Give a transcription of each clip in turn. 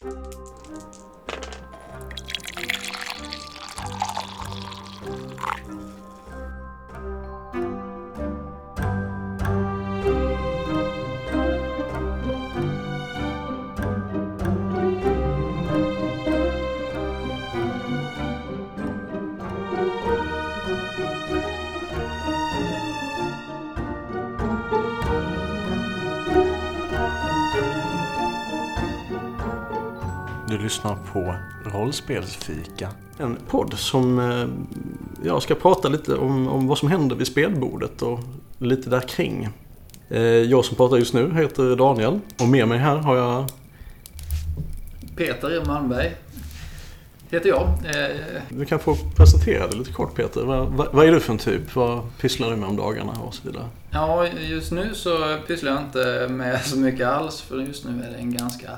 Du lyssnar på Rollspelsfika. En podd som eh, jag ska prata lite om, om vad som händer vid spelbordet och lite där kring. Eh, Jag som pratar just nu heter Daniel och med mig här har jag... Peter Malmberg heter jag. Eh, Du kan få presentera dig lite kort Peter. Vad, vad, vad är du för en typ? Vad pysslar du med om dagarna och så vidare? Ja, just nu så pysslar jag inte med så mycket alls för just nu är det en ganska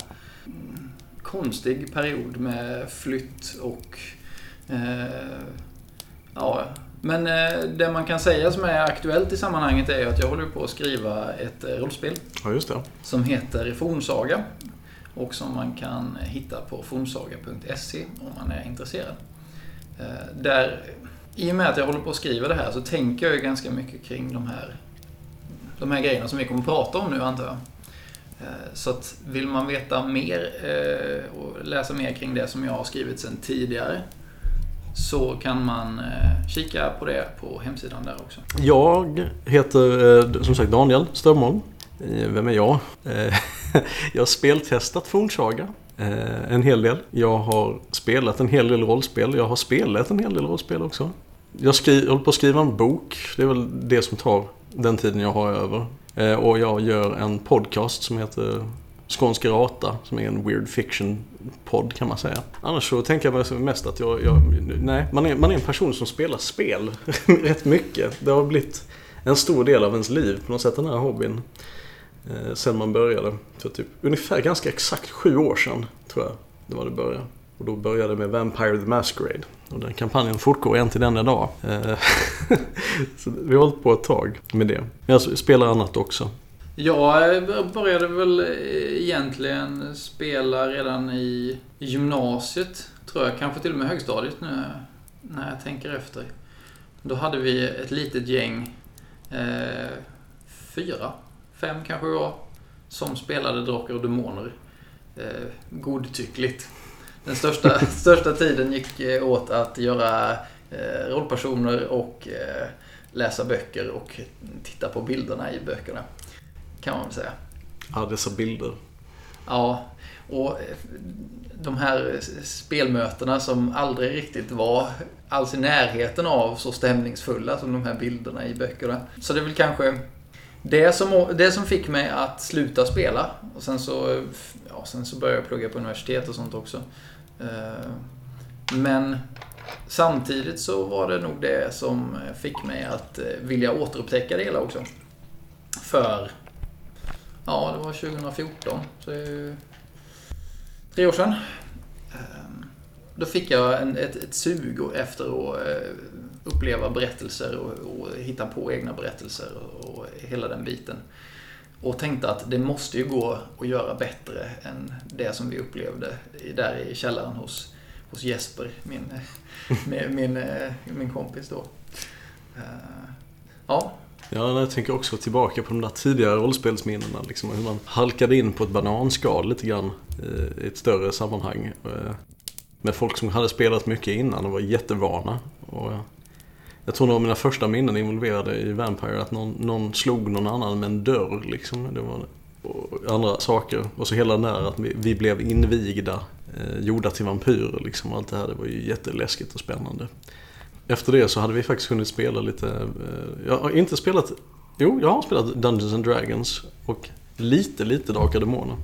konstig period med flytt och eh, ja, men eh, det man kan säga som är aktuellt i sammanhanget är att jag håller på att skriva ett eh, rollspel Ja, just det. som heter Fornsaga och som man kan hitta på fornsaga.se om man är intresserad. Eh, Där, I och med att jag håller på att skriva det här så tänker jag ganska mycket kring de här, de här grejerna som vi kommer att prata om nu antar jag. Eh, så att vill man veta mer eh, och läsa mer kring det som jag har skrivit sedan tidigare så kan man eh, kika på det på hemsidan där också. Jag heter som sagt Daniel Strömholm. Vem är jag? Jag har speltestat Fornsaga en hel del. Jag har spelat en hel del rollspel. Jag har spelat en hel del rollspel också. Jag skri- håller på att skriva en bok. Det är väl det som tar den tiden jag har över. Eh, och jag gör en podcast som heter Skånska Rata som är en weird fiction-podd kan man säga. Annars så tänker jag mig mest att jag, jag nej, man är, man är en person som spelar spel rätt mycket. Det har blivit en stor del av ens liv på något sätt, den här hobbyn. Eh, sen man började för typ ungefär ganska exakt sju år sedan tror jag det var det började. Och då började det med Vampire the Masquerade. Och den kampanjen fortgår än till denna dag. Eh, så vi har hållit på ett tag med det. Men jag spelar annat också. Jag eh, började väl eh, egentligen spela redan i gymnasiet, tror jag. Kanske till och med högstadiet nu när jag tänker efter. Då hade vi ett litet gäng, eh, fyra, fem kanske vi var, som spelade Drakar och Demoner. Eh, godtyckligt. Den största, största tiden gick eh, åt att göra eh, rollpersoner och eh, läsa böcker och titta på bilderna i böckerna. Kan man väl säga. Ja, dessa bilder. Ja, och de här spelmötena som aldrig riktigt var alls i närheten av så stämningsfulla som de här bilderna i böckerna. Så det är väl kanske det som, det som fick mig att sluta spela. Och sen så, ja, sen så började jag plugga på universitet och sånt också. Eh, men samtidigt så var det nog det som fick mig att eh, vilja återupptäcka det hela också. För, ja det var 2014, så det är ju tre år sedan. Ehm, då fick jag en, ett, ett sug efter att eh, uppleva berättelser och, och hitta på egna berättelser och, och hela den biten. Och tänkte att det måste ju gå att göra bättre än det som vi upplevde där i källaren hos, hos Jesper, min, min, min, min kompis då. Eh, ja, Ja, jag tänker också tillbaka på de där tidigare rollspelsminnena. Liksom, hur man halkade in på ett bananskal lite grann eh, i ett större sammanhang. Med folk som hade spelat mycket innan och var jättevana. Och, jag tror nog mina första minnen involverade i Vampire att någon, någon slog någon annan med en dörr. Liksom. Det var, och andra saker. Och så hela den där att vi, vi blev invigda, eh, gjorda till vampyrer. Liksom. Allt det här det var ju jätteläskigt och spännande. Efter det så hade vi faktiskt kunnat spela lite, eh, jag har inte spelat, jo jag har spelat Dungeons and Dragons och lite, lite Drakar Demoner.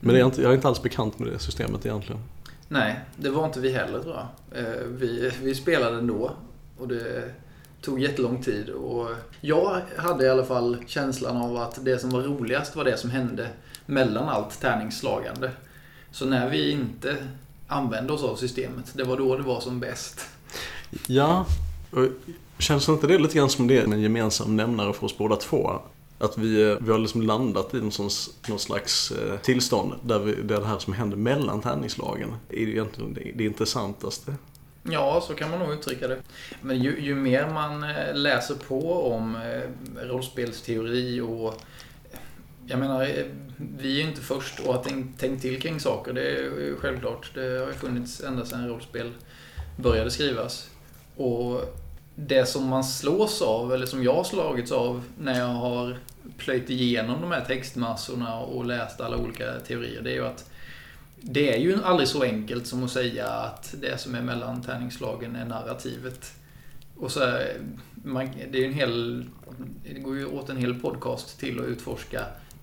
Men det är inte, jag är inte alls bekant med det systemet egentligen. nej, det var inte vi heller tror jag. Eh, Vi, vi spelade ändå och det tog jättelång tid. Och jag hade i alla fall känslan av att det som var roligast var det som hände mellan allt tärningsslagande. Så när vi inte använde oss av systemet, det var då det var som bäst. Ja, och känns inte det lite grann som det är en gemensam nämnare för oss båda två? Att vi, vi har liksom landat i en sån, någon slags eh, tillstånd där, vi, där det här som händer mellan tärningslagen är egentligen det intressantaste. Ja, så kan man nog uttrycka det. Men ju, ju mer man eh, läser på om eh, rollspelsteori och eh, jag menar, vi är ju inte först och har tänkt, tänkt till kring saker. Det är självklart. Det har ju funnits ända sedan rollspel började skrivas. Och det som man slås av, eller som jag har slagits av när jag har plöjt igenom de här textmassorna och läst alla olika teorier, det är ju att det är ju aldrig så enkelt som att säga att det som är mellan tärningslagen är narrativet. Och så är, man, det, är en hel, det går ju åt en hel podcast till att utforska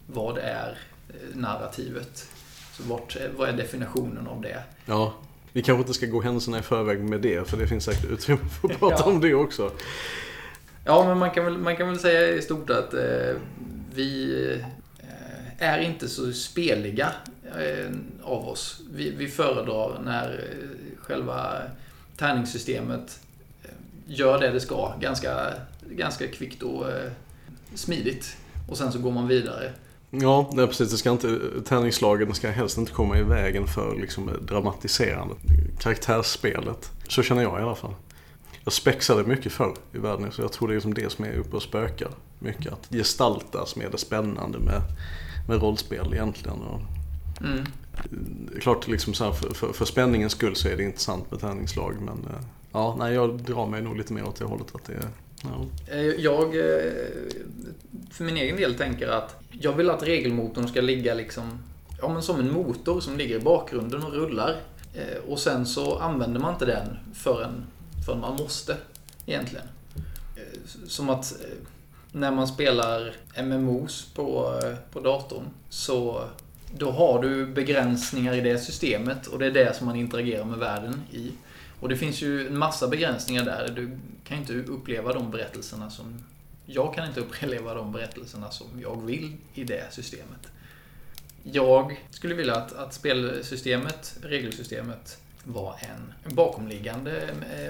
vad är eh, narrativet. Så vart, vad är definitionen av det? Ja. Vi kanske inte ska gå händelserna i förväg med det, för det finns säkert utrymme för att prata ja. om det också. Ja, men man kan väl, man kan väl säga i stort att eh, vi eh, är inte så speliga Eh, av oss. Vi, vi föredrar när eh, själva tärningssystemet eh, gör det det ska ganska, ganska kvickt och smidigt. Och sen så går man vidare. Ja, nej, precis. Det ska inte, tärningslagen ska helst inte komma i vägen för liksom, dramatiserandet. Karaktärsspelet. Så känner jag i alla fall. Jag spexade mycket förr i världen, så jag tror det är liksom det som är uppe och spökar. Mycket att gestalta som är det spännande med, med rollspel egentligen. Och, mm. Klart, liksom så för, för, för, spänningens skull så är det intressant med tärningslag, men eh, ja, nej, jag drar mig nog lite mer åt det hållet att det Ja. Eh, jag eh, för min egen del tänker att jag vill att regelmotorn ska ligga liksom ja, men som en motor som ligger i bakgrunden och rullar. Och sen så använder man inte den förrän, förrän man måste egentligen. Som att när man spelar MMOs på, på datorn så då har du begränsningar i det systemet och det är det som man interagerar med världen i. Och det finns ju en massa begränsningar där. Du kan inte uppleva de berättelserna som... Jag kan inte uppleva de berättelserna som jag vill i det systemet. Jag skulle vilja att, att spelsystemet, regelsystemet, var en bakomliggande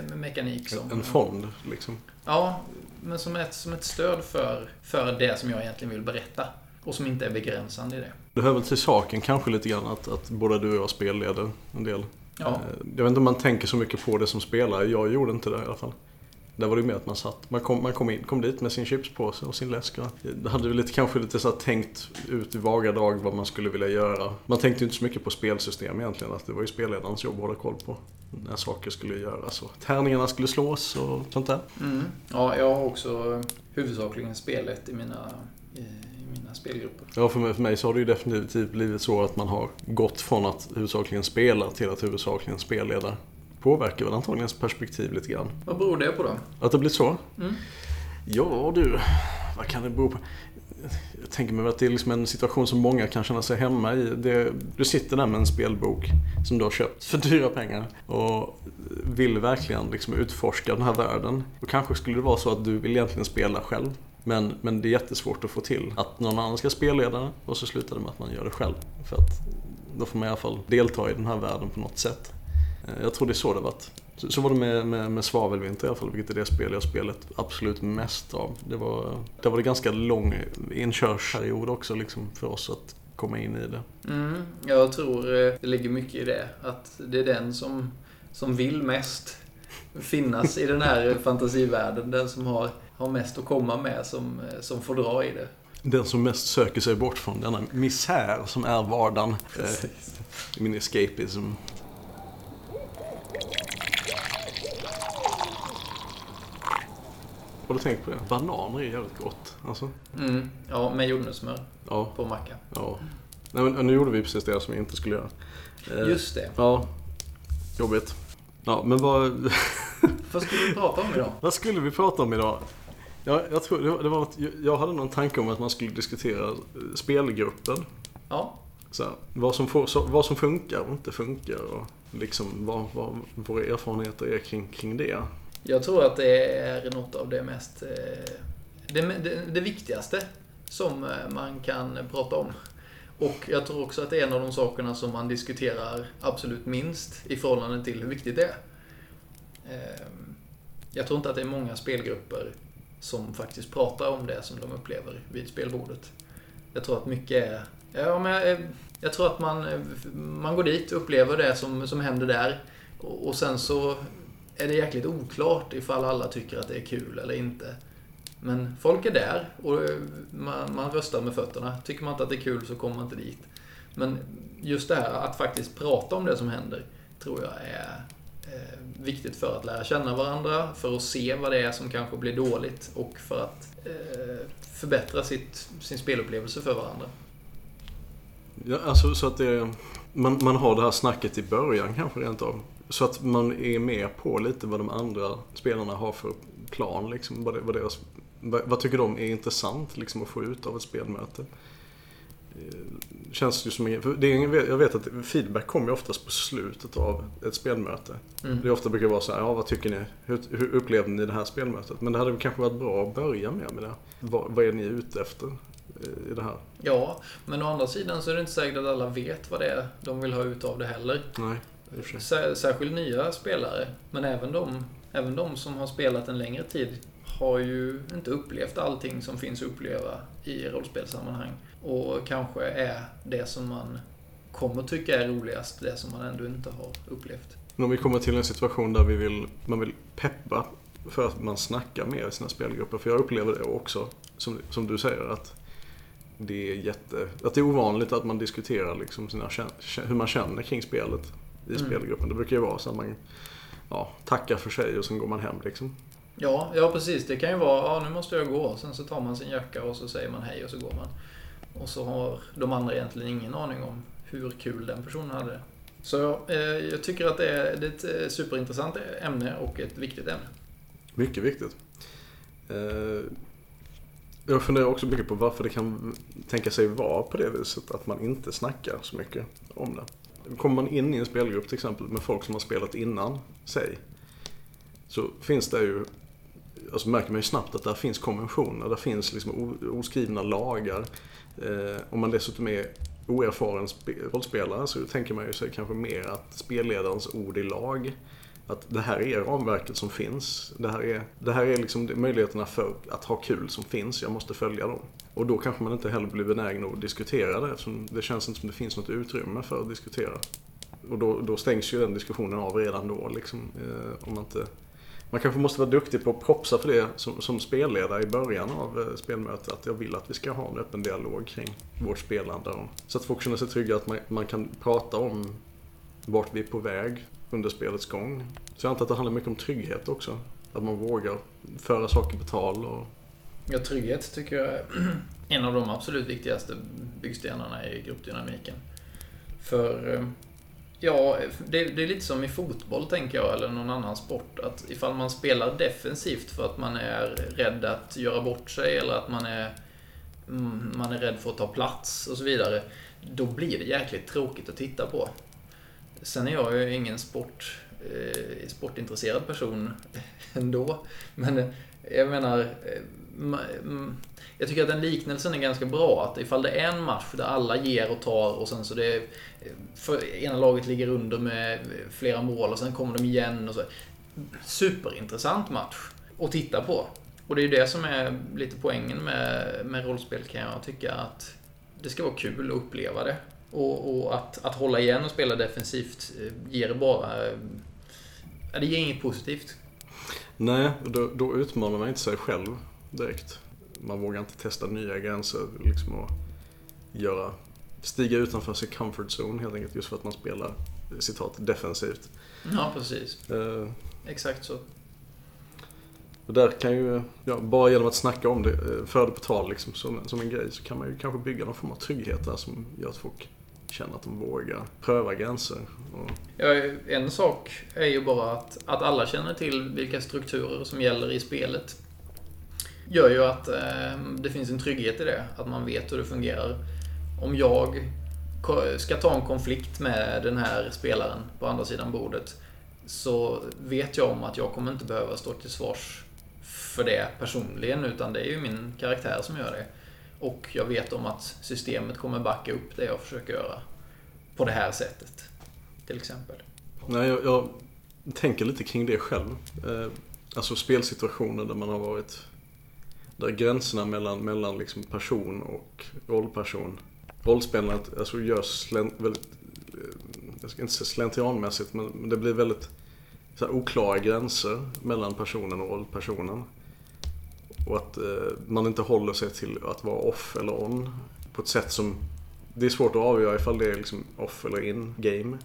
me mekanik. Som, en fond, liksom? Ja, men som ett, som ett stöd för, för det som jag egentligen vill berätta. Och som inte är begränsande i det. Det hör väl till saken kanske lite grann att, att båda du och jag spelleder en del. Ja. Eh, jag vet inte om man tänker så mycket på det som spelare. Jag gjorde inte det i alla fall. Där var det mer att man satt, man kom, man kom, in, kom dit med sin chipspåse och sin läsk. Det hade väl lite, kanske lite så tänkt ut i vaga drag vad man skulle vilja göra. Man tänkte inte så mycket på spelsystem egentligen. Att det var ju spelledarens jobb att hålla koll på när saker skulle göras och tärningarna skulle slås och sånt där. Mm. Ja, jag har också huvudsakligen spelet i mina mina spelgrupper. Ja, för mig, för mig så har det ju definitivt blivit så att man har gått från att huvudsakligen spela till att huvudsakligen spelleda. Påverkar väl antagligen ens perspektiv lite grann. Vad beror det på då? Att det blivit så? Mm. Ja du, vad kan det bero på? Jag tänker mig att det är liksom en situation som många kan känna sig hemma i. Det, du sitter där med en spelbok som du har köpt för dyra pengar och vill verkligen liksom utforska den här världen. Och kanske skulle det vara så att du vill egentligen spela själv. Men, men det är jättesvårt att få till att någon annan ska spelleda och så slutar det med att man gör det själv. För att då får man i alla fall delta i den här världen på något sätt. Eh, jag tror det är så det varit. Så, så var det med, med, med Svavelvinter i alla fall, vilket är det spel jag spelat absolut mest av. Det var, det var en ganska lång inkörsperiod också liksom för oss att komma in i det. Mm, jag tror eh, det ligger mycket i det. Att det är den som, som vill mest finnas i den här fantasivärlden. Den som har har mest att komma med som, som får dra i det. Den som mest söker sig bort från denna misär som är vardagen. Eh, min escapism. Har du tänkt på det? Bananer är jävligt gott. Alltså. Mm, ja, med jordnötssmör ja. på macka. Ja. Nej, men nu gjorde vi precis det som vi inte skulle göra. Eh, Just det. Ja. Jobbigt. Ja, men vad... vad skulle vi prata om idag? vad skulle vi prata om idag? Ja, jag, tror, det var något, jag hade någon tanke om att man skulle diskutera eh, spelgruppen. Ja. Så vad, som får, så, vad som funkar och inte funkar och liksom vad, vad våra erfarenheter är kring, kring det. Jag tror att det är något av det mest... Eh, det, det, det viktigaste som eh, man kan prata om. Och jag tror också att det är en av de sakerna som man diskuterar absolut minst i förhållande till hur viktigt det är. Jag tror inte att det är många spelgrupper som faktiskt pratar om det som de upplever vid spelbordet. Jag tror att mycket är... Ja, men jag, eh, jag tror att man, eh, man går dit och upplever det som, som händer där. Och, och sen så är det jäkligt oklart ifall alla tycker att det är kul eller inte. Men folk är där och eh, man, man röstar med fötterna. Tycker man inte att det är kul så kommer man inte dit. Men just det här att faktiskt prata om det som händer tror jag är viktigt för att lära känna varandra, för att se vad det är som kanske blir dåligt och för att eh, förbättra sitt, sin spelupplevelse för varandra. Ja, alltså så att det, man, man har det här snacket i början kanske rent av. Så att man är med på lite vad de andra spelarna har för plan. Liksom, vad, vad, deras, vad, vad tycker de är intressant liksom, att få ut av ett spelmöte. Eh, känns ju som, det är, jag vet att feedback kommer oftast på slutet av ett spelmöte. Mm. Det ofta brukar vara så här, ja vad tycker ni? Hur, hur upplevde ni det här spelmötet? Men det hade kanske varit bra att börja med, med det. Vad, vad är ni ute efter eh, i det här? Ja, men å andra sidan så är det inte säkert att alla vet vad det är de vill ha ut av det heller. Nej. Särskilt nya spelare, men även de, även de som har spelat en längre tid har ju inte upplevt allting som finns att uppleva i rollspelssammanhang. Och kanske är det som man kommer tycka är roligast, det som man ändå inte har upplevt. Men om vi kommer till en situation där vi vill, man vill peppa för att man snackar mer i sina spelgrupper. För jag upplever det också, som, som du säger, att det är jätte... Att det är ovanligt att man diskuterar liksom sina, hur man känner kring spelet i mm. spelgruppen. Det brukar ju vara så att man ja, tackar för sig och sen går man hem liksom. Ja, ja precis. Det kan ju vara, ja nu måste jag gå. Sen så tar man sin jacka och så säger man hej och så går man. Och så har de andra egentligen ingen aning om hur kul den personen hade Så eh, jag tycker att det är, det är ett eh, superintressant ämne och ett viktigt ämne. Mycket viktigt. Eh, jag funderar också mycket på varför det kan tänka sig vara på det viset att man inte snackar så mycket om det. Kommer man in i en spelgrupp till exempel med folk som har spelat innan sig. Så finns det ju, alltså märker man ju snabbt att där finns konventioner, där finns liksom oskrivna lagar. Eh, om man dessutom är oerfaren rollspelare så tänker man ju sig kanske mer att spelledarens ord är lag att det här är ramverket som finns. Det här är, det här är liksom möjligheterna för att ha kul som finns. Jag måste följa dem. Och då kanske man inte heller blir benägen att diskutera det eftersom det känns inte som det finns något utrymme för att diskutera. Och då, då stängs ju den diskussionen av redan då. Liksom, eh, om man, inte, man kanske måste vara duktig på att propsa för det som, som spelledare i början av eh, spelmötet. Att jag vill att vi ska ha en öppen dialog kring vårt spelande. Så att folk känner sig trygga att man, man kan prata om vart vi är på väg under spelets gång. Så jag antar att det handlar mycket om trygghet också. Att man vågar föra saker på tal. Och... Ja, trygghet tycker jag är en av de absolut viktigaste byggstenarna i gruppdynamiken. För eh, Ja, det, det, är lite som i fotboll tänker jag, eller någon annan sport. Att ifall man spelar defensivt för att man är rädd att göra bort sig eller att man är, mm, man är rädd för att ta plats och så vidare. Då blir det jäkligt tråkigt att titta på. Sen är jag ju ingen sport, eh, sportintresserad person ändå. Men eh, jag menar, eh, mm, jag tycker att den liknelsen är ganska bra. Att ifall det är en match där alla ger och tar och sen så det eh, för ena laget ligger under med flera mål och sen kommer de igen och så. Superintressant match att titta på. Och det är ju det som är lite poängen med, med rollspel kan jag tycka. Att det ska vara kul att uppleva det. Och, och, att, att hålla igen och spela defensivt eh, ger bara... Eh, det ger inget positivt. Nej, då, då utmanar man inte sig själv direkt. Man vågar inte testa nya gränser liksom och göra, stiga utanför sin comfort zone helt enkelt just för att man spelar citat defensivt. Ja, precis. Uh, Exakt så. Och där kan ju, ja, bara genom att snacka om det, föra det på tal liksom, som, som en grej så kan man ju kanske bygga någon form av trygghet där som gör att folk känner att de vågar pröva gränser. Och... Ja, en sak är ju bara att, att alla känner till vilka strukturer som gäller i spelet. Gör ju att eh, det finns en trygghet i det, att man vet hur det fungerar. Om jag ska ta en konflikt med den här spelaren på andra sidan bordet så vet jag om att jag kommer inte behöva stå till svars för det personligen utan det är ju min karaktär som gör det. Och jag vet om att systemet kommer backa upp det jag försöker göra. På det här sättet. Till exempel. Nej, jag, jag tänker lite kring det själv. Eh, alltså spelsituationer där man har varit där gränserna mellan, mellan liksom person och rollperson. Rollspelandet alltså görs slen, väldigt, eh, jag ska inte säga slentrianmässigt, men det blir väldigt så här, oklara gränser mellan personen och rollpersonen. Och att eh, man inte håller sig till att vara off eller on på ett sätt som det är svårt att avgöra ifall det är liksom off eller in game.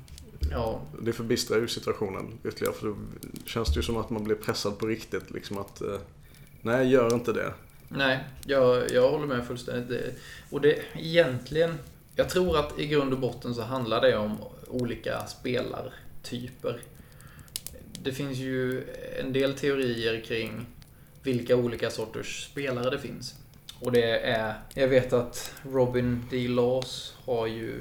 Ja. Det förbistrar ju situationen ytterligare för då känns det ju som att man blir pressad på riktigt. Liksom att, eh, nej gör inte det. Nej, jag, jag håller med fullständigt. Det, och det egentligen, jag tror att i grund och botten så handlar det om olika spelartyper. Det finns ju en del teorier kring vilka olika sorters spelare det finns. Och det är, jag vet att Robin D. Laws har ju,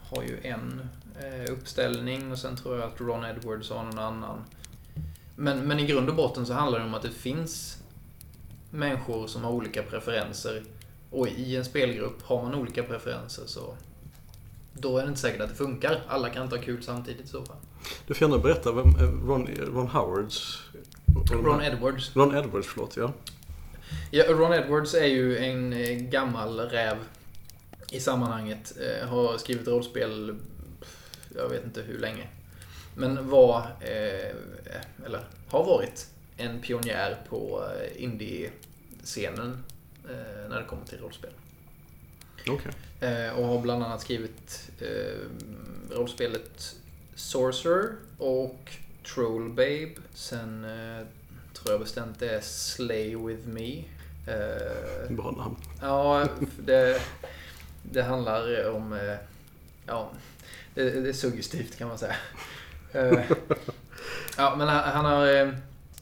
har ju en eh, uppställning och sen tror jag att Ron Edwards har någon annan. Men, men i grund och botten så handlar det om att det finns människor som har olika preferenser. Och i en spelgrupp har man olika preferenser så då är det inte säkert att det funkar. Alla kan inte ha kul samtidigt i så fall. Du får gärna berätta vem eh, Ron, Ron Howards... Ron Edwards. Ron Edwards, förlåt ja. Ja, Ron Edwards är ju en eh, gammal räv i sammanhanget. Eh, har skrivit rollspel, jag vet inte hur länge. Men var, eller har varit, en pionjär på eh, indie-scenen eh, när det kommer till rollspel. Okej. Eh, och har bland annat skrivit rollspelet Sorcerer och Troll Babe. Sen tror jag bestämt det är Slay With Me. Bra namn. ja, det, det handlar om... Ja, det, det är suggestivt kan man säga. Ja, men han, har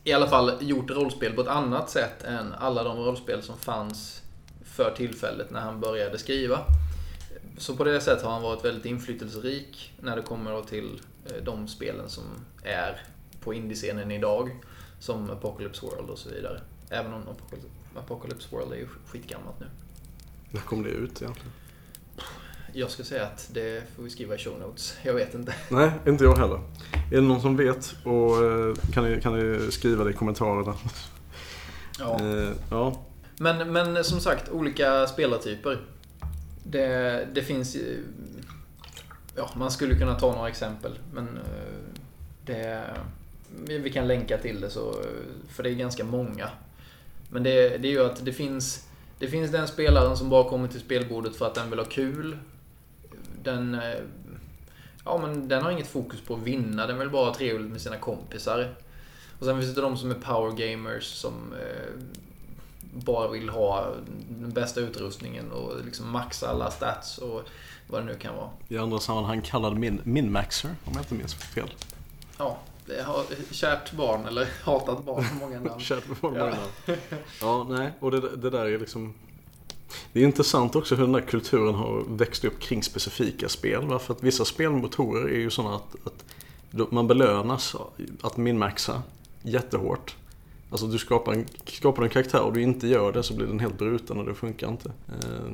i alla fall gjort rollspel på ett annat sätt än alla de rollspel som fanns för tillfället när han började skriva. Så på det sättet har han varit väldigt inflytelserik när det kommer då till eh, de spelen som är på indiescenen idag. Som Apocalypse World och så vidare. Även om Apocalypse World är ju skitgammalt nu. När kom det ut egentligen? Jag ska säga att det får vi skriva i show notes. Jag vet inte. Nej, inte jag heller. Är det någon som vet och eh, kan ni, kan ni skriva det i kommentarerna? Ja. Eh, ja. Men, men som sagt, olika spelartyper. Det, det finns. Ja, man skulle kunna ta några exempel, men eh, det... vi- Vi kan länka till det, så, för det är ganska många. Men det, det är ju att det finns, det finns den spelaren som bara kommer till spelbordet för att den vill ha kul. Den, eh, ja, men den har inget fokus på att vinna, den vill bara ha trevligt med sina kompisar. Och sen finns det de som är power gamers som eh, bara vill ha den bästa utrustningen och liksom maxa alla stats och vad det nu kan vara. I andra sammanhang kallad min, Minmaxer, om jag inte minns fel. Ja, det har kärt barn, eller hatat barn, många namn. Kärt på många Ja. namn. Ja, nej. Och det, det där är liksom... Det är intressant också hur den där kulturen har växt upp kring specifika spel. va? För att vissa spelmotorer är ju sådana att, att man belönas att minmaxa jättehårt. Alltså du skapar en, skapar en karaktär och du inte gör det så blir den helt bruten och det funkar inte. Eh,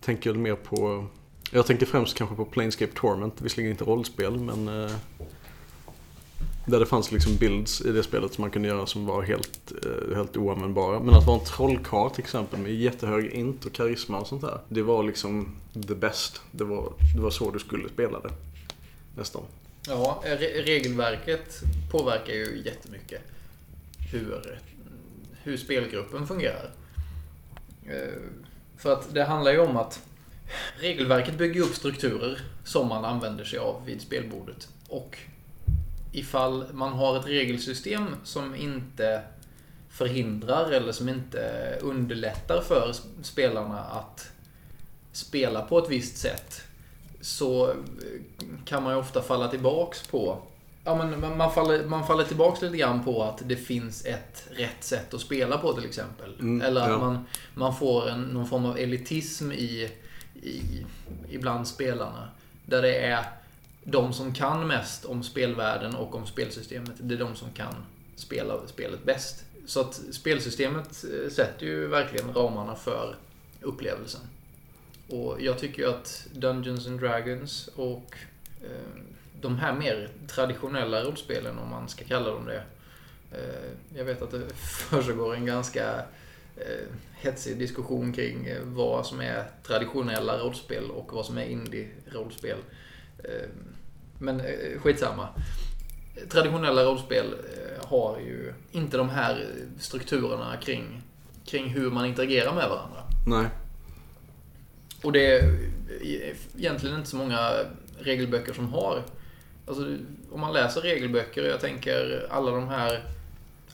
tänker mer på... Jag tänker främst kanske på Planescape Torment, visserligen inte rollspel men... Eh, där det fanns liksom builds i det spelet som man kunde göra som var helt, eh, helt oanvändbara. Men att vara en trollkarl till exempel med jättehög int och karisma och sånt där. Det var liksom the best. Det var, det var så du skulle spela det. Nästan. Ja, re- regelverket påverkar ju jättemycket hur, hur spelgruppen fungerar. Eh, för att det handlar ju om att regelverket bygger upp strukturer som man använder sig av vid spelbordet. Och ifall man har ett regelsystem som inte förhindrar eller som inte underlättar för spelarna att spela på ett visst sätt så kan man ju ofta falla tillbaks på Ja, men man- faller, man faller tillbaks lite grann på att det finns ett rätt sätt att spela på till exempel. Mm, Eller att ja. man, man får en, någon form av elitism i, i, ibland spelarna. Där det är de som kan mest om spelvärlden och om spelsystemet. Det är de som kan spela spelet bäst. Så att spelsystemet eh, sätter ju verkligen ramarna för upplevelsen. Och jag tycker ju att Dungeons and Dragons och eh, de här mer traditionella rollspelen, om man ska kalla dem det. Eh, jag vet att det försiggår en ganska eh, hetsig diskussion kring eh, vad som är traditionella rollspel och vad som är indie-rollspel. Eh, Eh, men eh, skitsamma. Traditionella rollspel eh, har ju inte de här strukturerna kring, kring hur man interagerar med varandra. Nej. Och det är egentligen inte så många regelböcker som har. Alltså, om man läser regelböcker, jag tänker alla de här...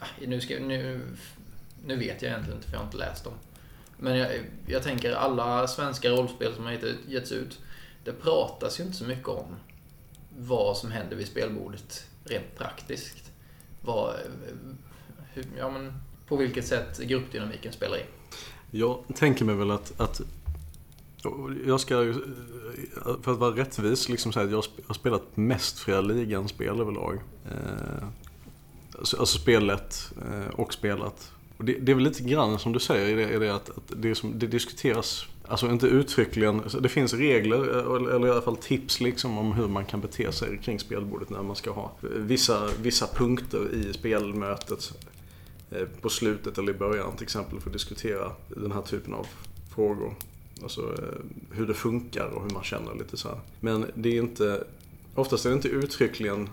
ah, Nu, ska, nu, nu vet jag egentligen inte för jag har inte läst dem. Men jag, jag tänker alla svenska rollspel som har gett- getts ut. Det pratas ju inte så mycket om vad som händer vid spelbordet rent praktiskt. Vad, hur, ja, men, på vilket sätt gruppdynamiken spelar in. Jag tänker mig väl att, att jag ska för att vara rättvis, liksom säga att jag har spelat mest Fria Ligan-spel överlag. Eh, alltså, alltså spelet eh, och spelat. Och det, det är väl lite grann som du säger, i det, i det att, att det, som, det diskuteras, alltså inte uttryckligen, det finns regler eh, eller, i alla fall tips liksom om hur man kan bete sig kring spelbordet när man ska ha eh, vissa, vissa punkter i spelmötet eh, på slutet eller i början till exempel för att diskutera den här typen av frågor. Alltså hur det funkar och hur man känner lite så här. Men det är inte, oftast är det inte uttryckligen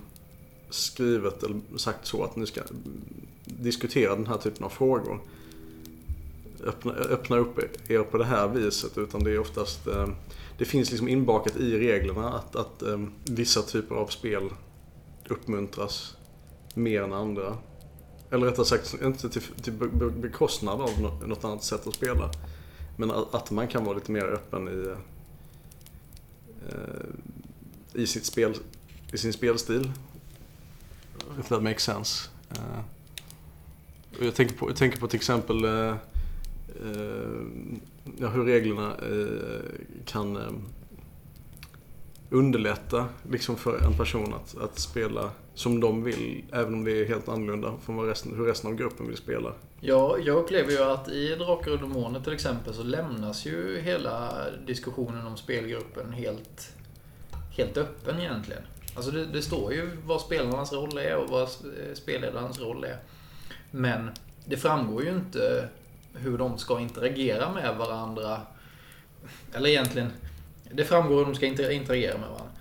skrivet eller sagt så att ni ska diskutera den här typen av frågor. Öppna, öppnar upp er på det här viset utan det är oftast eh, Det finns liksom inbakat i reglerna att, att eh, vissa typer av spel uppmuntras mer än andra. Eller rättare sagt, inte till, till bekostnad av något annat sätt att spela. Men att, man kan vara lite mer öppen i, eh, i, sitt spel, i sin spelstil. If that makes sense. Jag, tänker på, jag tänker på till exempel Eh, ja, hur reglerna eh, kan eh, underlätta liksom för en person att, att spela som de vill. Även om det är helt annorlunda från vad resten, hur resten av gruppen vill spela. Ja, jag upplever ju att i Drakar och Demoner till exempel så lämnas ju hela diskussionen om spelgruppen helt, helt öppen egentligen. Alltså det, det står ju vad spelarnas roll är och vad eh, spelledarens roll är. Men det framgår ju inte hur de ska interagera med varandra. Eller egentligen, det framgår hur de ska interagera med varandra.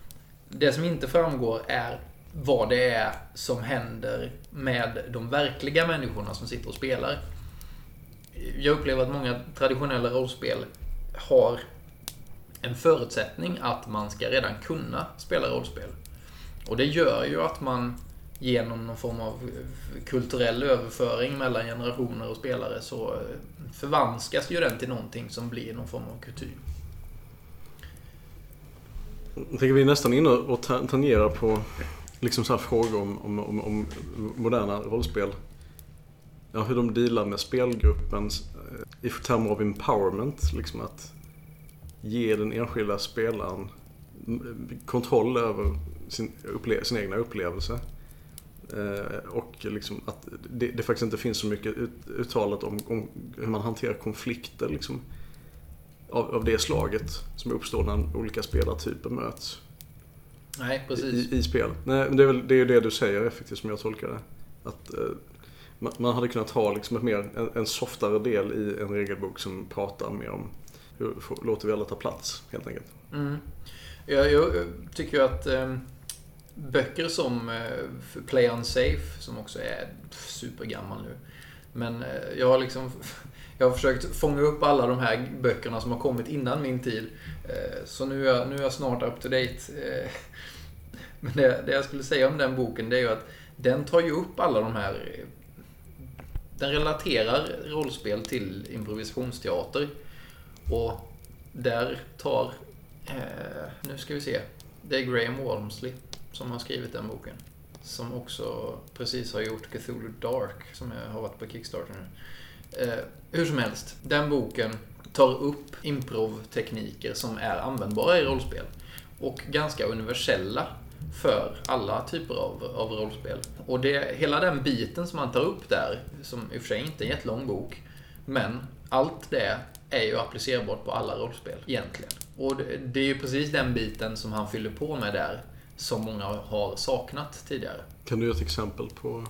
Det som inte framgår är vad det är som händer med de verkliga människorna som sitter och spelar. Jag upplever att många traditionella rollspel har en förutsättning att man ska redan kunna spela rollspel. Och det gör ju att man genom någon form av kulturell överföring mellan generationer och spelare så eh, förvanskas ju den till någonting som blir någon form av kutym. Jag tänker vi är nästan inne och tangerar på liksom så här frågor om, om, om, om moderna rollspel. Ja, hur de dealar med spelgruppens eh, i termer av empowerment. Liksom att ge den enskilda spelaren mm, kontroll över sin, upple- sin egna upplevelse. Eh, och liksom att det, det faktiskt inte finns så mycket ut, uttalat om, om hur man hanterar konflikter liksom, av, av det slaget som uppstår när olika spelartyper möts Nej, precis. i, i spel. Nej, men det är väl det, är ju det du säger effektivt som jag tolkar det. Att eh, man, man hade kunnat ha liksom ett mer, en, en softare del i en regelbok som pratar mer om hur låter vi alla ta plats helt enkelt. Mm. Jag, jag tycker ju att eh, böcker som eh, Play Unsafe, som också är supergammal nu. Men eh, jag har liksom jag har försökt fånga upp alla de här böckerna som har kommit innan min tid. Eh, så nu är, jag, nu är jag snart up to date. Eh, men det, det jag skulle säga om den boken det är ju att den tar ju upp alla de här... Den relaterar rollspel till improvisationsteater. Och där tar... Eh, nu ska vi se. Det är Graham Walmsley som har skrivit den boken. Som också precis har gjort Cthulhu Dark som jag har varit på Kickstarter nu. Eh, hur som helst, den boken tar upp improvtekniker som är användbara i rollspel. Och ganska universella för alla typer av, av rollspel. Och det, hela den biten som man tar upp där, som i och för sig inte är en jättelång bok, men allt det är ju applicerbart på alla rollspel egentligen. Och det, det är ju precis den biten som han fyller på med där, som många har saknat tidigare. Kan du ge ett exempel på?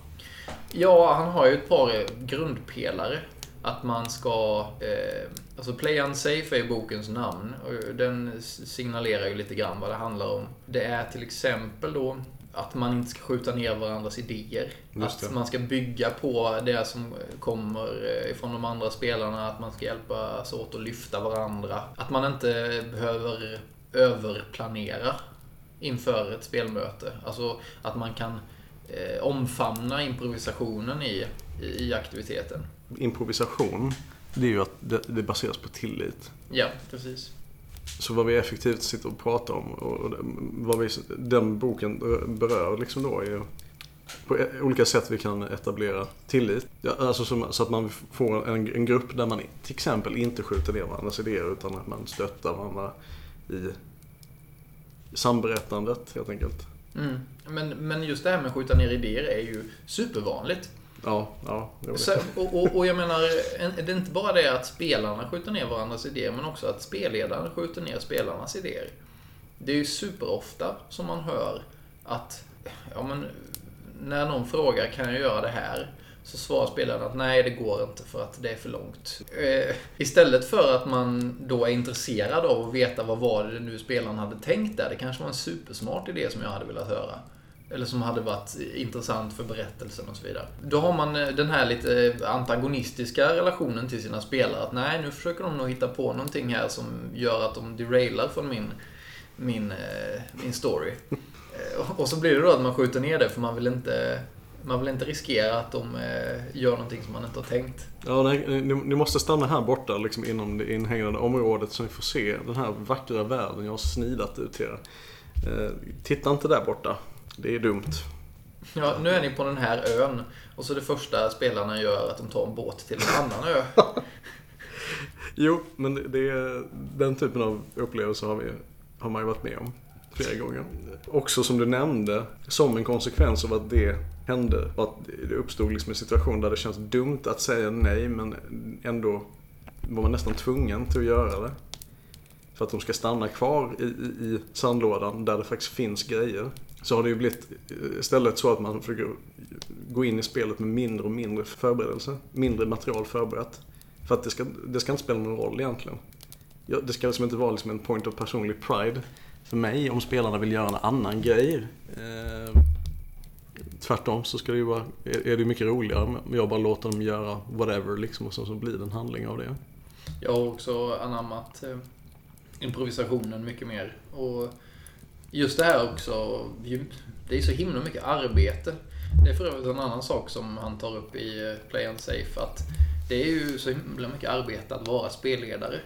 Ja, han har ju ett par grundpelare att man ska... Eh, alltså Play Unsafe är bokens namn. Och den signalerar ju lite grann vad det handlar om. Det är till exempel då att man inte ska skjuta ner varandras idéer. Att man ska bygga på det som kommer ifrån de andra spelarna. Att man ska hjälpas åt att lyfta varandra. Att man inte behöver överplanera inför ett spelmöte. Alltså att man kan eh, omfamna improvisationen i, i aktiviteten. Improvisation, det är ju att det, det baseras på tillit. Ja, precis. Så vad vi effektivt sitter och pratar om och vad vi, den boken berör liksom då är på e- olika sätt vi kan etablera tillit. Ja, alltså som, så att man får en, en, grupp där man till exempel inte skjuter ner varandras idéer utan att man stöttar varandra i samberättandet helt enkelt. Mm. Men, men just det här med att skjuta ner idéer är ju supervanligt. Ja, ja. Så, och, och, och, jag menar, det är inte bara det att spelarna skjuter ner varandras idéer, men också att spelledaren skjuter ner spelarnas idéer. Det är ju superofta som man hör att, ja men, när någon frågar kan jag göra det här? Så svarar spelaren att nej, det går inte för att det är för långt. Eh, istället för att man då är intresserad av att veta vad var det nu spelaren hade tänkt där. Det kanske var en supersmart idé som jag hade velat höra. Eller som hade varit intressant för berättelsen och så vidare. Då har man eh, den här lite antagonistiska relationen till sina spelare. Att nej, nu försöker de nog hitta på någonting här som gör att de derailar från min, min, eh, min story. Och så blir det då att man skjuter ner det för man vill inte man vill inte riskera att de eh, gör någonting som man inte har tänkt. Ja, nej, ni, ni, måste stanna här borta liksom inom det inhägnade området så ni får se den här vackra världen jag har snidat ut er. Eh, titta inte där borta. Det är dumt. Ja, nu är ni på den här ön och så det första spelarna gör att de tar en båt till en annan ö. jo, men det är, den typen av upplevelser har, vi, har man ju varit med om flera gånger. Också som du nämnde, som en konsekvens av att det hände och att det uppstod liksom en situation där det känns dumt att säga nej men ändå var man nästan tvungen till att göra det. För att de ska stanna kvar i, i, i sandlådan där det faktiskt finns grejer. Så har det ju blivit eh, istället så att man försöker gå in i spelet med mindre och mindre förberedelse. Mindre material förberett. För att det ska, det ska inte spela någon roll egentligen. Det ska liksom inte vara liksom en point of personlig pride för mig om spelarna vill göra en annan grej. Eh, tvärtom så ska det ju vara, är det mycket roligare om jag bara låter dem göra whatever liksom och så, så blir det en handling av det. Jag har också anammat eh, improvisationen mycket mer. Och just det här också, det är så himla mycket arbete. Det är för övrigt en annan sak som han tar upp i eh, Play and Safe. Att det är ju så himla mycket arbete att vara spelledare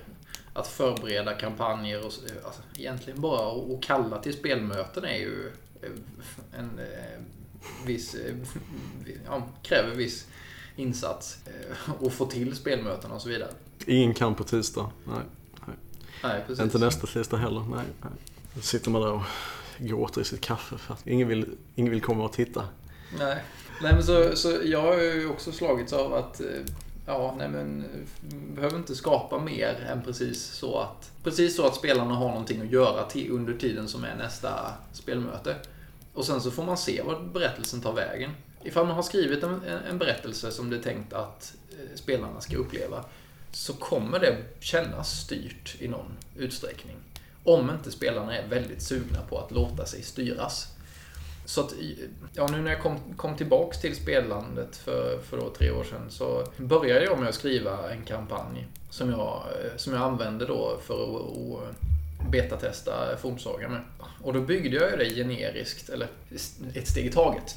att förbereda kampanjer och alltså, egentligen bara att kalla till spelmöten är ju eh, en eh, viss, eh, ja, kräver viss insats och få till spelmöten och så vidare. Ingen kan på tisdag, nej. nej. nej precis. Inte nästa tisdag heller, nej. nej. Då sitter man där och gråter i sitt kaffe för att ingen vill, ingen vill komma och titta. Nej, nej men så, så jag har ju också slagits av att Ja, nej men eh, behöver inte skapa mer än precis så att precis så att spelarna har någonting att göra till, under tiden som är nästa spelmöte. Och sen så får man se vad berättelsen tar vägen. Ifall man har skrivit en, en berättelse som det är tänkt att eh, spelarna ska uppleva så kommer det kännas styrt i någon utsträckning. Om inte spelarna är väldigt sugna på att låta sig styras. Så att, ja, nu när jag kom, kom tillbaks till spelandet för, för då tre år sedan så började jag med att skriva en kampanj som jag, som jag använde då för att, att betatesta Fornsaga med. Och då byggde jag det generiskt, eller ett steg i taget.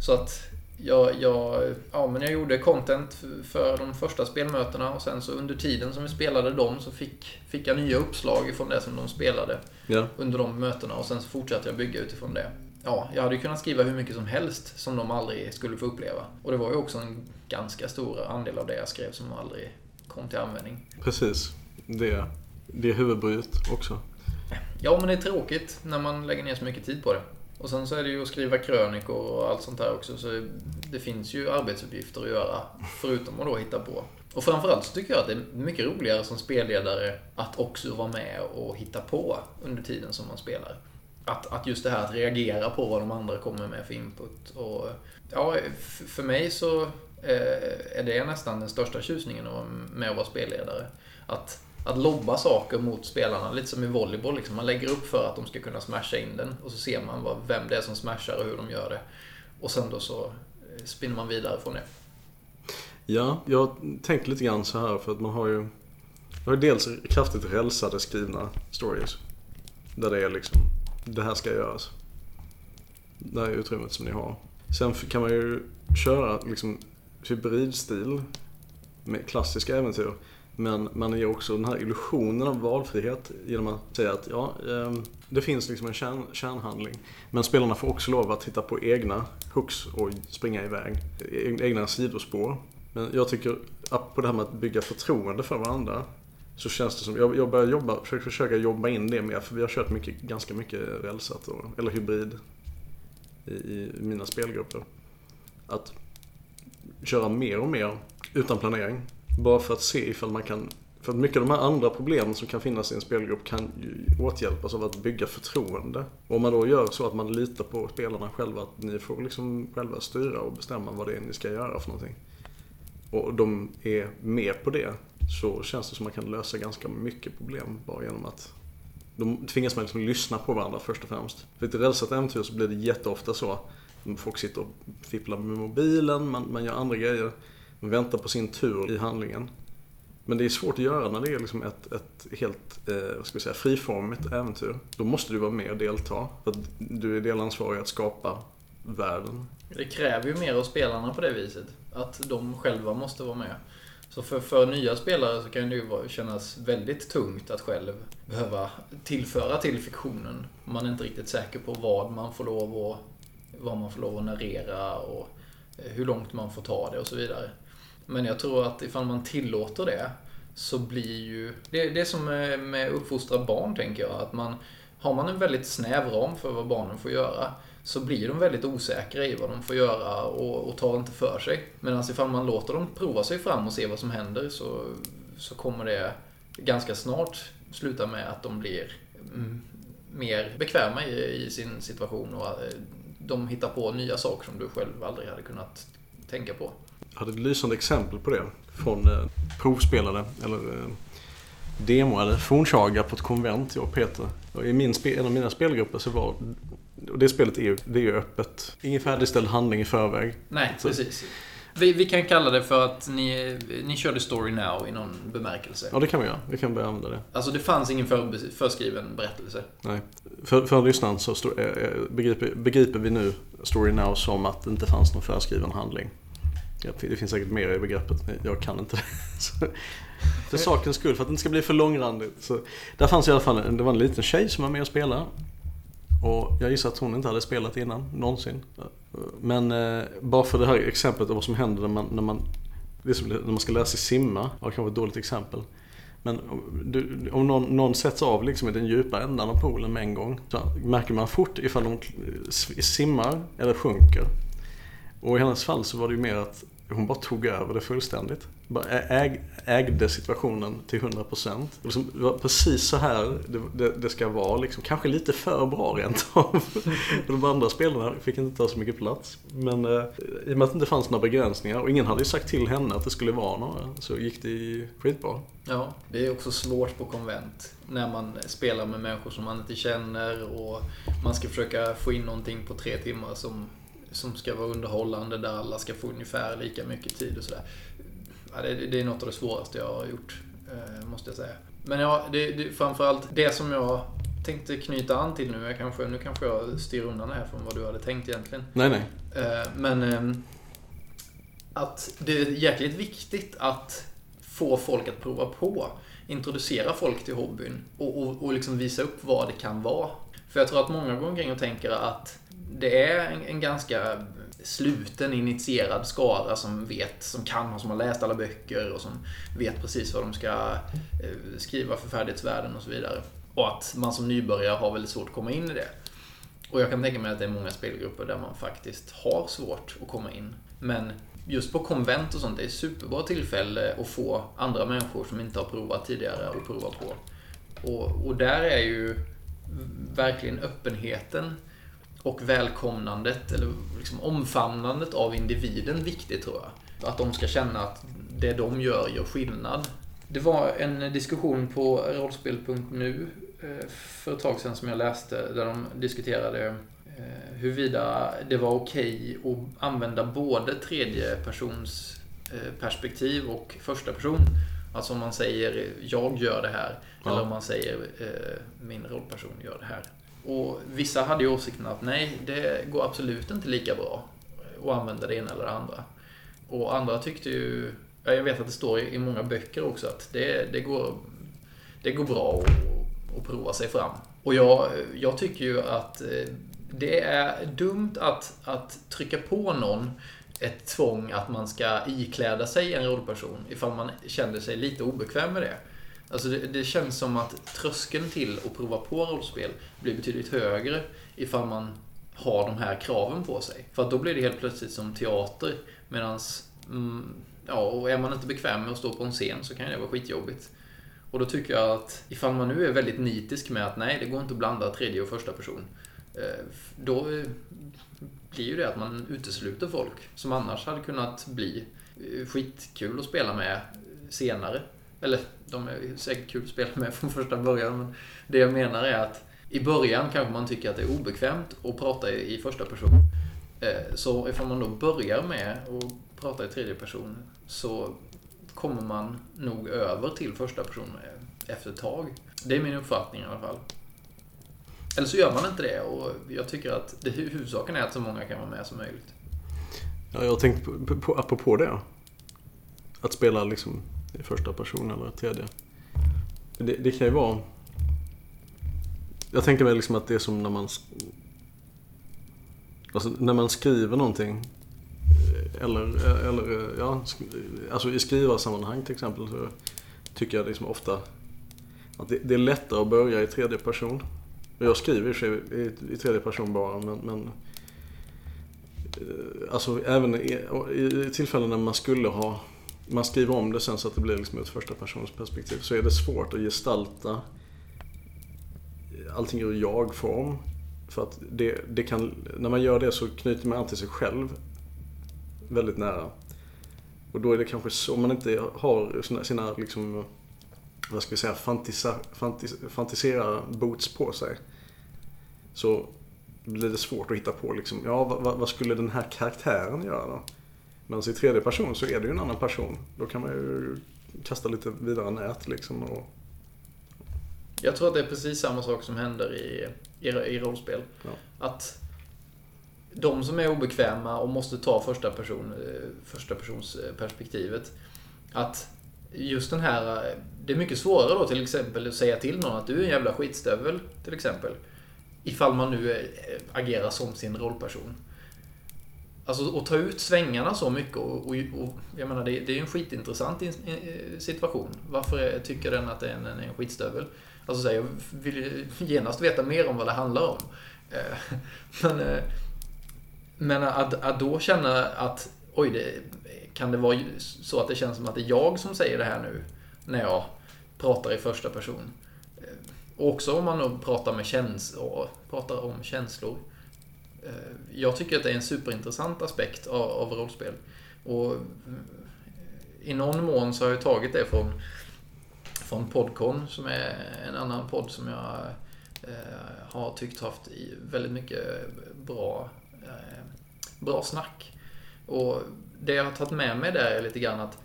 Så att jag, jag, ja, men jag gjorde content för de första spelmötena och sen så under tiden som vi spelade dem så fick, fick jag nya uppslag från det som de spelade ja. under de mötena och sen så fortsatte jag bygga utifrån det ja, jag hade ju kunnat skriva hur mycket som helst som de aldrig skulle få uppleva. Och det var ju också en ganska stor andel av det jag skrev som aldrig kom till användning. Precis. Det, det är huvudbryet också. Ja, men det är tråkigt när man lägger ner så mycket tid på det. Och sen så är det ju att skriva krönikor och allt sånt där också. Så det finns ju arbetsuppgifter att göra, förutom att då hitta på. Och framförallt så tycker jag att det är mycket roligare som spelledare att också vara med och hitta på under tiden som man spelar att, att just det här att reagera på vad de andra kommer med för input. Och, ja, för mig så eh, är det nästan den största tjusningen med att vara spelledare. Att, att lobba saker mot spelarna, lite som i volleyboll. Liksom. Man lägger upp för att de ska kunna smasha in den och så ser man vad, vem det är som smashar och hur de gör det. Och sen då så eh, spinner man vidare från det. Ja, jag tänkte lite grann så här för att man har ju man har dels kraftigt rälsade skrivna stories. Där det är liksom, det här ska göras. Det här är utrymmet som ni har. Sen kan man ju köra liksom hybridstil med klassiska äventyr. Men man ger också den här illusionen av valfrihet genom att säga att ja, ehm, det finns liksom en kärn, kärnhandling. Men spelarna får också lov att hitta på egna hooks och springa iväg. E-, egna sidospår. Men jag tycker, på det här med att bygga förtroende för varandra. Så känns det som, jag, jag börjar jobba, försöker försöka jobba in det mer. För vi har kört mycket, ganska mycket rälsat, och, eller hybrid i, i mina spelgrupper. Att köra mer och mer utan planering. Bara för att se ifall man kan för att mycket av de här andra problemen som kan finnas i en spelgrupp kan ju åtgälpas av att bygga förtroende. Och om man då gör så att man litar på spelarna själva, att ni får liksom själva styra och bestämma vad det är ni ska göra för någonting. Och de är med på det, så känns det som att man kan lösa ganska mycket problem bara genom att de tvingas man liksom lyssna på varandra först och främst. För ett rälsat äventyr så blir det jätteofta så. Folk sitter och fipplar med mobilen, man, man gör andra grejer. Man väntar på sin tur i handlingen. Men det är svårt att göra när det är liksom ett, ett helt eh, vad ska vi säga, friformigt äventyr. Då måste du vara med och delta. För att du är delansvarig att skapa världen. Det kräver ju mer av spelarna på det viset. Att de själva måste vara med. Så för, för nya spelare så kan det ju kännas väldigt tungt att själv behöva tillföra till fiktionen. Man är inte riktigt säker på vad man får lov att, vad man får lov att narrera och eh, hur långt man får ta det och så vidare. Men jag tror att ifall man tillåter det så blir ju... Det, det är som med, med uppfostra barn tänker jag. Att man, har man en väldigt snäv ram för vad barnen får göra så blir de väldigt osäkra i vad de får göra och, och tar inte för sig. Medan ifall man låter dem prova sig fram och se vad som händer så, så kommer det ganska snart sluta med att de blir mm, mer bekväma i, i, sin situation och eh, de hittar på nya saker som du själv aldrig hade kunnat tänka på. Jag hade ett lysande exempel på det från eh, provspelade, eller eh, demoade fornsaga på ett konvent, jag och Peter. Och I min, en av mina spelgrupper så var och det spelet är ju, det är ju öppet. Ingen färdigställd handling i förväg. Nej, så. precis. Vi, vi, kan kalla det för att ni, ni körde Story Now i någon bemärkelse. Ja, det kan vi göra. Vi kan börja använda det. Alltså, det fanns ingen för, förskriven berättelse. Nej. För, för lyssnaren så stå, äh, begriper, begriper vi nu Story Now som att det inte fanns någon förskriven handling. Det finns säkert mer i begreppet, jag kan inte det. för sakens skull, för att det inte ska bli för långrandigt. Så, där fanns i alla fall det var en liten tjej som var med och spelade. Och jag gissar att hon inte hade spelat innan, någonsin. Men eh, bara för det här exemplet av vad som händer när man, när man, när man ska lära sig simma, var kanske ett dåligt exempel. Men du, om någon, någon sätts av liksom i den djupa ändan av poolen med en gång så märker man fort ifall de simmar eller sjunker. Och i hennes fall så var det ju mer att hon bara tog över det fullständigt. Bara äg, ägde situationen till 100%. Liksom, det var precis så här det, det, det ska vara. Liksom, kanske lite för bra rent av. De andra spelarna fick inte ta så mycket plats. Men eh, i och med att det inte fanns några begränsningar och ingen hade ju sagt till henne att det skulle vara några så gick det skitbra. Ja, det är också svårt på konvent. När man spelar med människor som man inte känner och man ska försöka få in någonting på tre timmar som som ska vara underhållande där alla ska få ungefär lika mycket tid och sådär. Ja, det, det, är något av det svåraste jag har gjort, eh, måste jag säga. Men ja, det, det, framförallt det som jag tänkte knyta an till nu, jag kanske, nu kanske jag styr undan här från vad du hade tänkt egentligen. Nej, nej. Eh, men ehm, att det är jäkligt viktigt att få folk att prova på. Introducera folk till hobbyn och, och, och liksom visa upp vad det kan vara. För jag tror att många går omkring och tänker att det är en, en, ganska sluten, initierad skara som vet, som kan och som har läst alla böcker och som vet precis vad de ska eh, skriva för färdighetsvärden och så vidare. Och att man som nybörjare har väldigt svårt att komma in i det. Och jag kan tänka mig att det är många spelgrupper där man faktiskt har svårt att komma in. Men just på konvent och sånt, det är ett superbra tillfälle att få andra människor som inte har provat tidigare att prova på. Och, och där är ju verkligen öppenheten och välkomnandet, eller liksom omfamnandet av individen viktigt tror jag. Att de ska känna att det de gör gör skillnad. Det var en diskussion på rollspel.nu eh, för ett tag sedan som jag läste där de diskuterade eh, huruvida det var okej okay att använda både tredje persons eh, perspektiv och första person. Alltså om man säger jag gör det här ja. eller om man säger min rollperson gör det här. Och vissa hade ju åsikten att nej, det går absolut inte lika bra att använda det ena eller det andra. Och andra tyckte ju, ja, jag vet att det står i många böcker också att det, det, går, det går bra att, att prova sig fram. Och jag, jag tycker ju att eh, det är dumt att, att trycka på någon ett tvång att man ska ikläda sig en rollperson ifall man känner sig lite obekväm med det. Alltså det, det, känns som att tröskeln till att prova på rollspel blir betydligt högre ifall man har de här kraven på sig. För att då blir det helt plötsligt som teater. Medans, mm, ja, och är man inte bekväm med att stå på en scen så kan det vara skitjobbigt. Och då tycker jag att ifall man nu är väldigt nitisk med att nej, det går inte att blanda tredje och första person. Eh, då blir ju det att man utesluter folk som annars hade kunnat bli eh, skitkul att spela med senare. Eller de är säkert kul att spela med från första början. Men det jag menar är att i början kanske man tycker att det är obekvämt att prata i första person. Eh, så ifall man då börjar med att prata i tredje person så kommer man nog över till första person efter ett tag. Det är min uppfattning i alla fall. Eller så gör man inte det och jag tycker att det huvudsaken är att så många kan vara med som möjligt. Ja, jag har tänkt på, på, apropå det. Att spela liksom i första person eller tredje. Det, det kan ju vara... Jag tänker mig liksom att det är som när man... Alltså när man skriver någonting. Eller, eller ja, alltså i skrivarsammanhang till exempel så tycker jag liksom ofta att det, det är lättare att börja i tredje person. Jag skriver i, i, i tredje person bara men, men eh, Alltså även i, i tillfällen när man skulle ha man skriver om det sen så att det blir liksom ett första persons perspektiv så är det svårt att gestalta allting ur jag-form. För att det, det kan, när man gör det så knyter man alltid sig själv väldigt nära. Och då är det kanske så, om man inte har sina, sina liksom, vad ska vi säga, fantisa, fantis, fantisera boots på sig. Så blir det svårt att hitta på liksom, ja vad, vad skulle den här karaktären göra då? Men i tredje person så är det ju en annan person. Då kan man ju kasta lite vidare nät liksom. Och... Jag tror att det är precis samma sak som händer i, i, i rollspel. Ja. Att de som är obekväma och måste ta första, person, eh, första persons eh, perspektivet. Att just den här, det är mycket svårare då till exempel att säga till någon att du är en jävla skitstövel. Till exempel. Ifall man nu eh, agerar som sin rollperson. Alltså att ta ut svängarna så mycket och, och, och jag menar det, det är en skitintressant eh, situation. Varför eh, tycker den att det är en, en skitstövel? Alltså så här, jag vill genast veta mer om vad det handlar om. Men, men att, att då känna att oj, det, kan det vara så att det känns som att det är jag som säger det här nu när jag pratar i första person? Eh, och också om man då pratar med känslor, pratar om känslor. Eh, jag tycker att det är en superintressant aspekt av, av rollspel. Och eh, i någon mån så har jag tagit det från, från Podcon som är en annan podd som jag eh, har tyckt haft väldigt mycket bra, eh, bra snack. Och det jag har tagit med mig där är lite grann att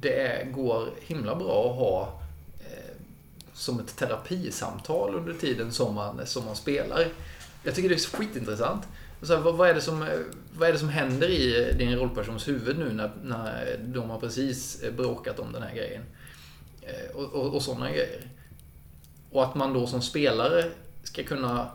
det går himla bra att ha som ett terapisamtal under tiden som man, som man spelar. Jag tycker det är skitintressant. Så vad, vad, är det som, eh, vad är det som händer i eh, din rollpersons huvud nu när, när eh, de har precis bråkat om den här grejen? Och, och, och sådana grejer. Och att man då som spelare ska kunna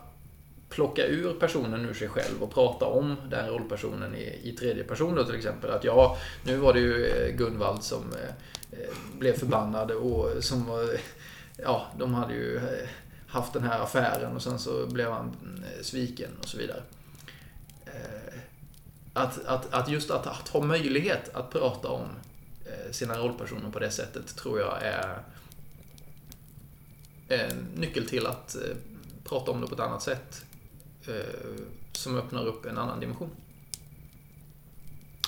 plocka ur personen ur sig själv och prata om den rollpersonen i, i tredje person då till exempel. Att ja, nu var det ju Gunvald som eh, eh, blev förbannad och som var, ja, de hade ju eh, haft den här affären och sen så blev han eh, sviken och så vidare. Eh, att, att, att just att, att ha möjlighet att prata om sina rollpersoner på det sättet tror jag är en nyckel till att prata om det på ett annat sätt. som öppnar upp en annan dimension.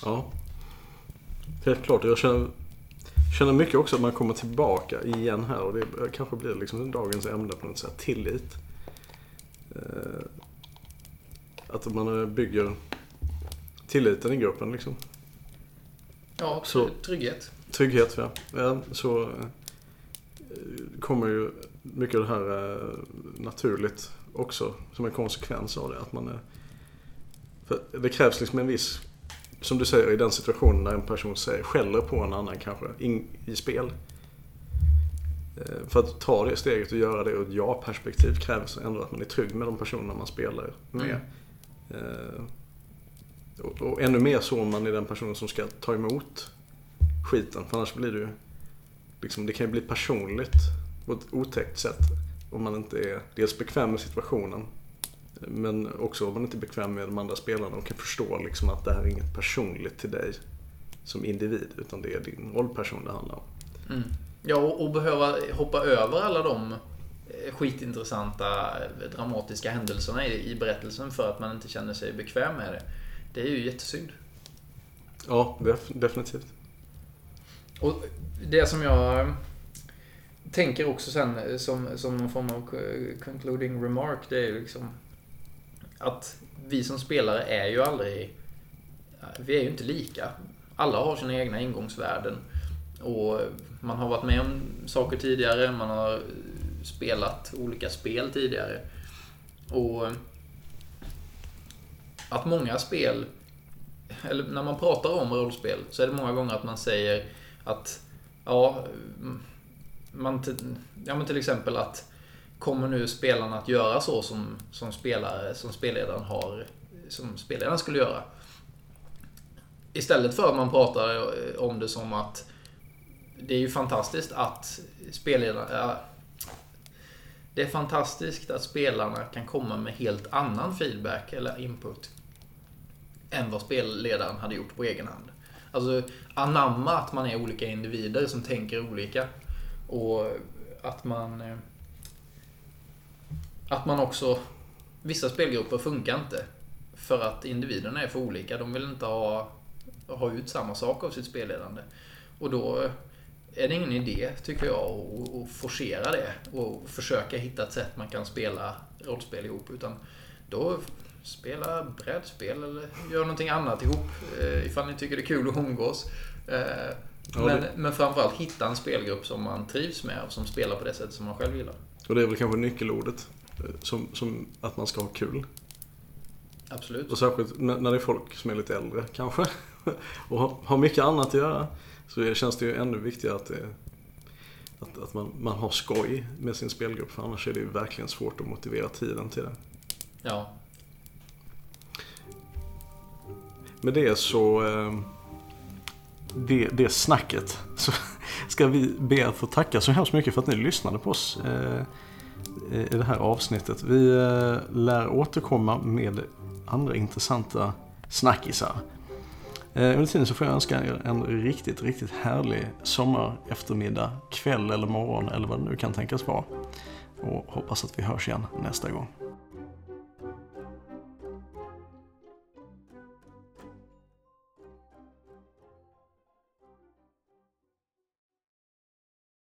Ja. Helt klart. Jag känner, känner mycket också att man kommer tillbaka igen här och det kanske blir liksom dagens ämne på något sätt. Tillit. Eh, att man bygger tilliten i gruppen liksom. Ja, Så- trygghet. Trygghet, ja. ja så eh, kommer ju mycket av det här eh, naturligt också som en konsekvens av det. Att man för det krävs liksom en viss, som du säger i den situationen när en person säger, skäller på en annan kanske in, i spel. Eh, För att ta det steget och göra det ur ett ja-perspektiv krävs ändå att man är trygg med de personerna man spelar med. Eh, Och, och ännu mer så om man är den personen som ska ta emot skiten. För annars blir det ju... Liksom, det kan ju bli personligt på ett otäckt sätt. Om man inte är dels bekväm med situationen. Men också om man inte är bekväm med de andra spelarna och kan förstå liksom att det här är inget personligt till dig som individ. Utan det är din rollperson det handlar om. Mm. Ja, och, och behöva hoppa över alla de eh, skitintressanta eh, dramatiska händelserna i, i berättelsen för att man inte känner sig bekväm med det. Det är ju jättesynd. Ja, def- definitivt. Och det som jag tänker också sen eh, som, som någon form av concluding remark, det är ju liksom att vi som spelare är ju aldrig, vi är ju inte lika. Alla har sina egna ingångsvärden. Och man har varit med om saker tidigare, man har spelat olika spel tidigare. Och att många spel, eller när man pratar om rollspel, så är det många gånger att man säger att, ja, mm, man ja men till exempel att kommer nu spelarna att göra så som, som spelare, som spelledaren har, som spelledaren skulle göra? Istället för att man pratar eh, om det som att det är ju fantastiskt att spelledarna, Äh, det är fantastiskt att spelarna kan komma med helt annan feedback eller input än vad spelledaren hade gjort på egen hand. Alltså anamma att man är olika individer som tänker olika. Och att man... Eh, att man också... Vissa spelgrupper funkar inte. För att individerna är för olika. De vill inte ha, ha ut samma sak av sitt spelledande. Och då är det ingen idé, tycker jag, att, att forcera det. Och försöka hitta ett sätt man kan spela rollspel ihop. Utan då spela brädspel eller gör någonting annat ihop. eh, Ifall ni tycker det är kul att umgås. Eh, men, men framförallt hitta en spelgrupp som man trivs med och som spelar på det sättet som man själv gillar. Och det är väl kanske nyckelordet. Eh, Som, som att man ska ha kul. Absolut. Och särskilt när det är folk som är lite äldre kanske. Och har- mycket annat att göra. Så känns det ju ännu viktigare att, det, att, att man, man har skoj med sin spelgrupp. För annars är det ju verkligen svårt att motivera tiden till det. Ja. Med det så... eh, Det, det snacket. Så ska vi be att få tacka så hemskt mycket för att ni lyssnade på oss eh, i det här avsnittet. Vi eh, lär återkomma med andra intressanta snackisar. Eh, under tiden så får jag önska er en riktigt, riktigt härlig sommar, eftermiddag, kväll eller morgon eller vad det nu kan tänkas vara. Och hoppas att vi hörs igen nästa gång.